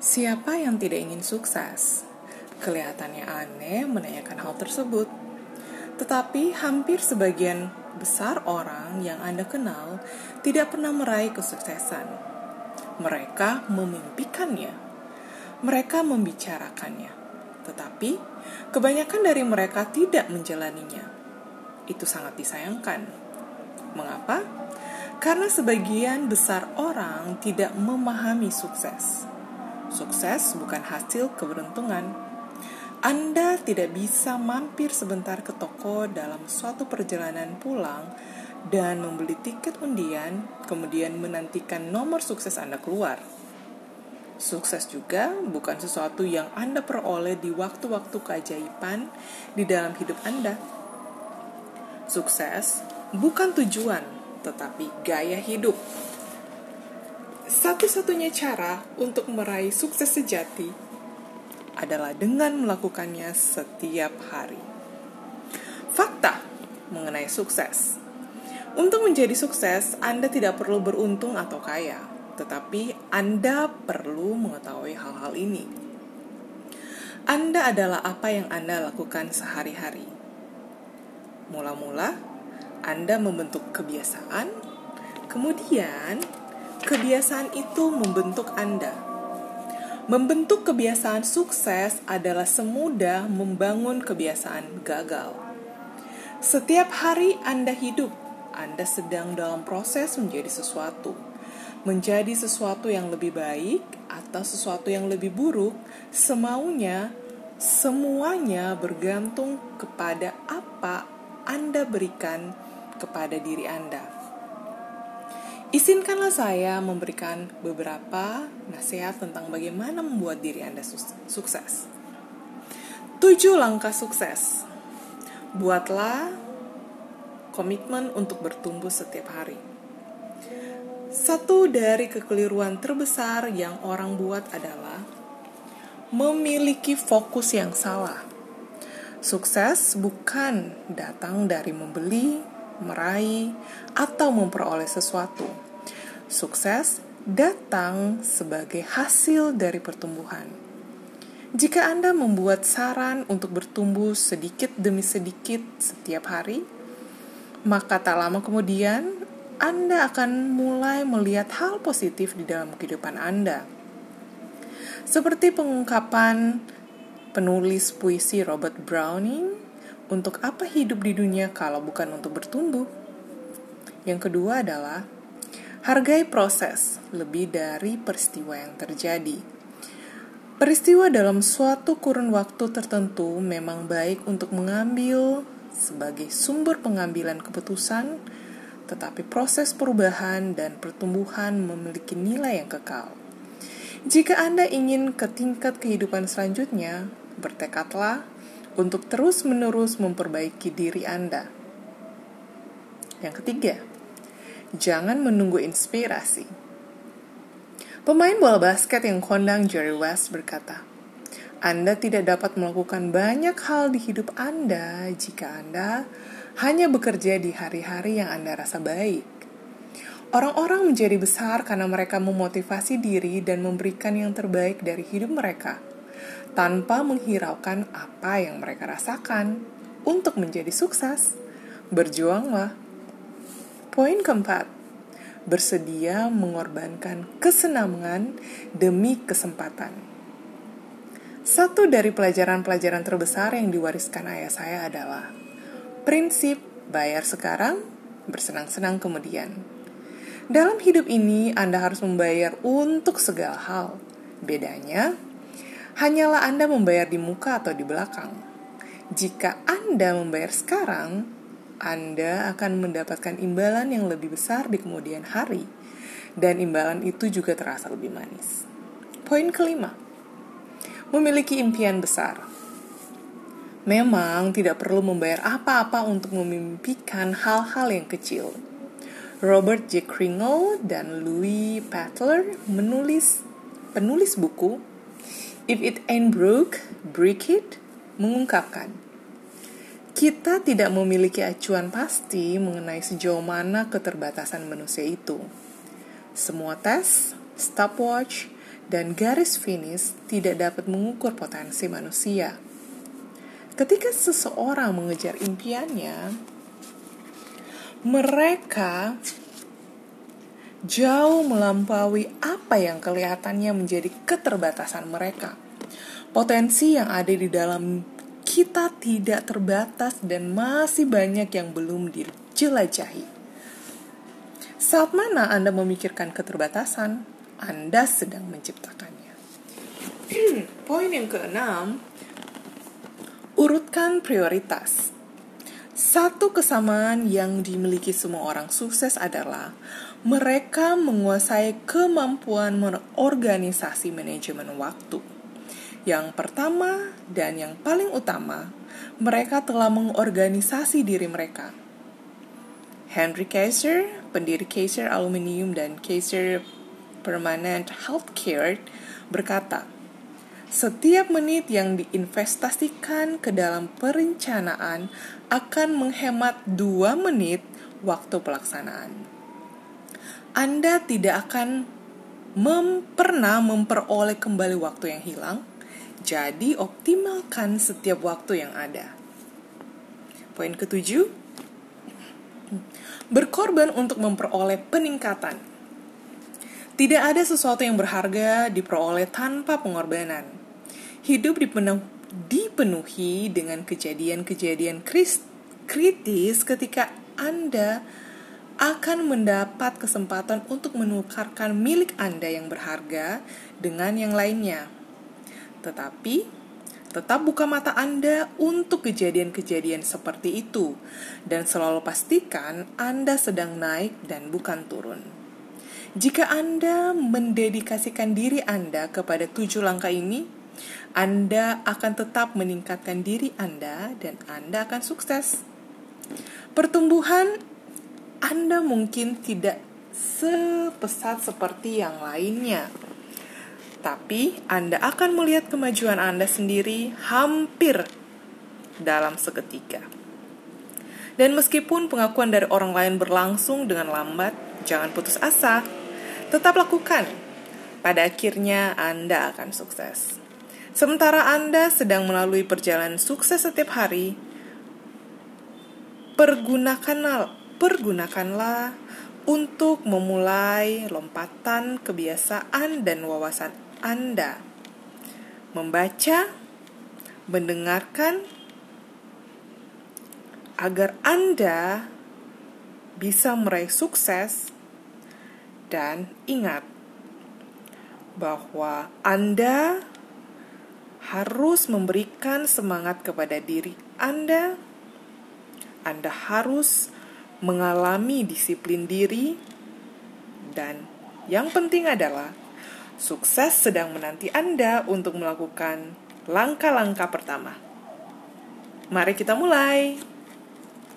Siapa yang tidak ingin sukses? Kelihatannya aneh menanyakan hal tersebut. Tetapi hampir sebagian besar orang yang Anda kenal tidak pernah meraih kesuksesan. Mereka memimpikannya. Mereka membicarakannya. Tetapi kebanyakan dari mereka tidak menjalaninya. Itu sangat disayangkan. Mengapa? Karena sebagian besar orang tidak memahami sukses Sukses bukan hasil keberuntungan. Anda tidak bisa mampir sebentar ke toko dalam suatu perjalanan pulang dan membeli tiket undian, kemudian menantikan nomor sukses Anda keluar. Sukses juga bukan sesuatu yang Anda peroleh di waktu-waktu keajaiban di dalam hidup Anda. Sukses bukan tujuan, tetapi gaya hidup. Satu-satunya cara untuk meraih sukses sejati adalah dengan melakukannya setiap hari. Fakta mengenai sukses. Untuk menjadi sukses, Anda tidak perlu beruntung atau kaya, tetapi Anda perlu mengetahui hal-hal ini. Anda adalah apa yang Anda lakukan sehari-hari. Mula-mula, Anda membentuk kebiasaan, kemudian Kebiasaan itu membentuk Anda. Membentuk kebiasaan sukses adalah semudah membangun kebiasaan gagal. Setiap hari Anda hidup, Anda sedang dalam proses menjadi sesuatu. Menjadi sesuatu yang lebih baik atau sesuatu yang lebih buruk, semaunya, semuanya bergantung kepada apa Anda berikan kepada diri Anda. Izinkanlah saya memberikan beberapa nasihat tentang bagaimana membuat diri Anda sukses. Tujuh langkah sukses. Buatlah komitmen untuk bertumbuh setiap hari. Satu dari kekeliruan terbesar yang orang buat adalah memiliki fokus yang salah. Sukses bukan datang dari membeli, meraih, atau memperoleh sesuatu. Sukses datang sebagai hasil dari pertumbuhan. Jika Anda membuat saran untuk bertumbuh sedikit demi sedikit setiap hari, maka tak lama kemudian Anda akan mulai melihat hal positif di dalam kehidupan Anda. Seperti pengungkapan penulis puisi Robert Browning untuk apa hidup di dunia kalau bukan untuk bertumbuh? Yang kedua adalah hargai proses lebih dari peristiwa yang terjadi. Peristiwa dalam suatu kurun waktu tertentu memang baik untuk mengambil sebagai sumber pengambilan keputusan, tetapi proses perubahan dan pertumbuhan memiliki nilai yang kekal. Jika Anda ingin ke tingkat kehidupan selanjutnya, bertekadlah untuk terus-menerus memperbaiki diri Anda. Yang ketiga, jangan menunggu inspirasi. Pemain bola basket yang kondang Jerry West berkata, Anda tidak dapat melakukan banyak hal di hidup Anda jika Anda hanya bekerja di hari-hari yang Anda rasa baik. Orang-orang menjadi besar karena mereka memotivasi diri dan memberikan yang terbaik dari hidup mereka tanpa menghiraukan apa yang mereka rasakan. Untuk menjadi sukses, berjuanglah. Poin keempat, bersedia mengorbankan kesenangan demi kesempatan. Satu dari pelajaran-pelajaran terbesar yang diwariskan ayah saya adalah prinsip bayar sekarang, bersenang-senang kemudian. Dalam hidup ini, Anda harus membayar untuk segala hal. Bedanya, hanyalah Anda membayar di muka atau di belakang. Jika Anda membayar sekarang, Anda akan mendapatkan imbalan yang lebih besar di kemudian hari, dan imbalan itu juga terasa lebih manis. Poin kelima, memiliki impian besar. Memang tidak perlu membayar apa-apa untuk memimpikan hal-hal yang kecil. Robert J. Kringle dan Louis Patler menulis penulis buku If it ain't broke, break it, mengungkapkan. Kita tidak memiliki acuan pasti mengenai sejauh mana keterbatasan manusia itu. Semua tes, stopwatch, dan garis finish tidak dapat mengukur potensi manusia. Ketika seseorang mengejar impiannya, mereka jauh melampaui apa yang kelihatannya menjadi keterbatasan mereka. Potensi yang ada di dalam kita tidak terbatas dan masih banyak yang belum dijelajahi. Saat mana Anda memikirkan keterbatasan, Anda sedang menciptakannya. Poin yang keenam, urutkan prioritas. Satu kesamaan yang dimiliki semua orang sukses adalah mereka menguasai kemampuan organisasi manajemen waktu. Yang pertama dan yang paling utama, mereka telah mengorganisasi diri mereka. Henry Kaiser, pendiri Kaiser Aluminium dan Kaiser Permanent Healthcare, berkata, setiap menit yang diinvestasikan ke dalam perencanaan akan menghemat dua menit waktu pelaksanaan. Anda tidak akan mem pernah memperoleh kembali waktu yang hilang, jadi optimalkan setiap waktu yang ada. Poin ketujuh, berkorban untuk memperoleh peningkatan. Tidak ada sesuatu yang berharga diperoleh tanpa pengorbanan. Hidup dipenuh, dipenuhi dengan kejadian-kejadian kritis ketika Anda akan mendapat kesempatan untuk menukarkan milik Anda yang berharga dengan yang lainnya. Tetapi, tetap buka mata Anda untuk kejadian-kejadian seperti itu, dan selalu pastikan Anda sedang naik dan bukan turun. Jika Anda mendedikasikan diri Anda kepada tujuh langkah ini, Anda akan tetap meningkatkan diri Anda, dan Anda akan sukses. Pertumbuhan Anda mungkin tidak sepesat seperti yang lainnya tapi Anda akan melihat kemajuan Anda sendiri hampir dalam seketika. Dan meskipun pengakuan dari orang lain berlangsung dengan lambat, jangan putus asa. Tetap lakukan. Pada akhirnya Anda akan sukses. Sementara Anda sedang melalui perjalanan sukses setiap hari, pergunakanlah, pergunakanlah untuk memulai lompatan kebiasaan dan wawasan anda membaca, mendengarkan, agar Anda bisa meraih sukses, dan ingat bahwa Anda harus memberikan semangat kepada diri Anda. Anda harus mengalami disiplin diri, dan yang penting adalah Sukses sedang menanti Anda untuk melakukan langkah-langkah pertama. Mari kita mulai.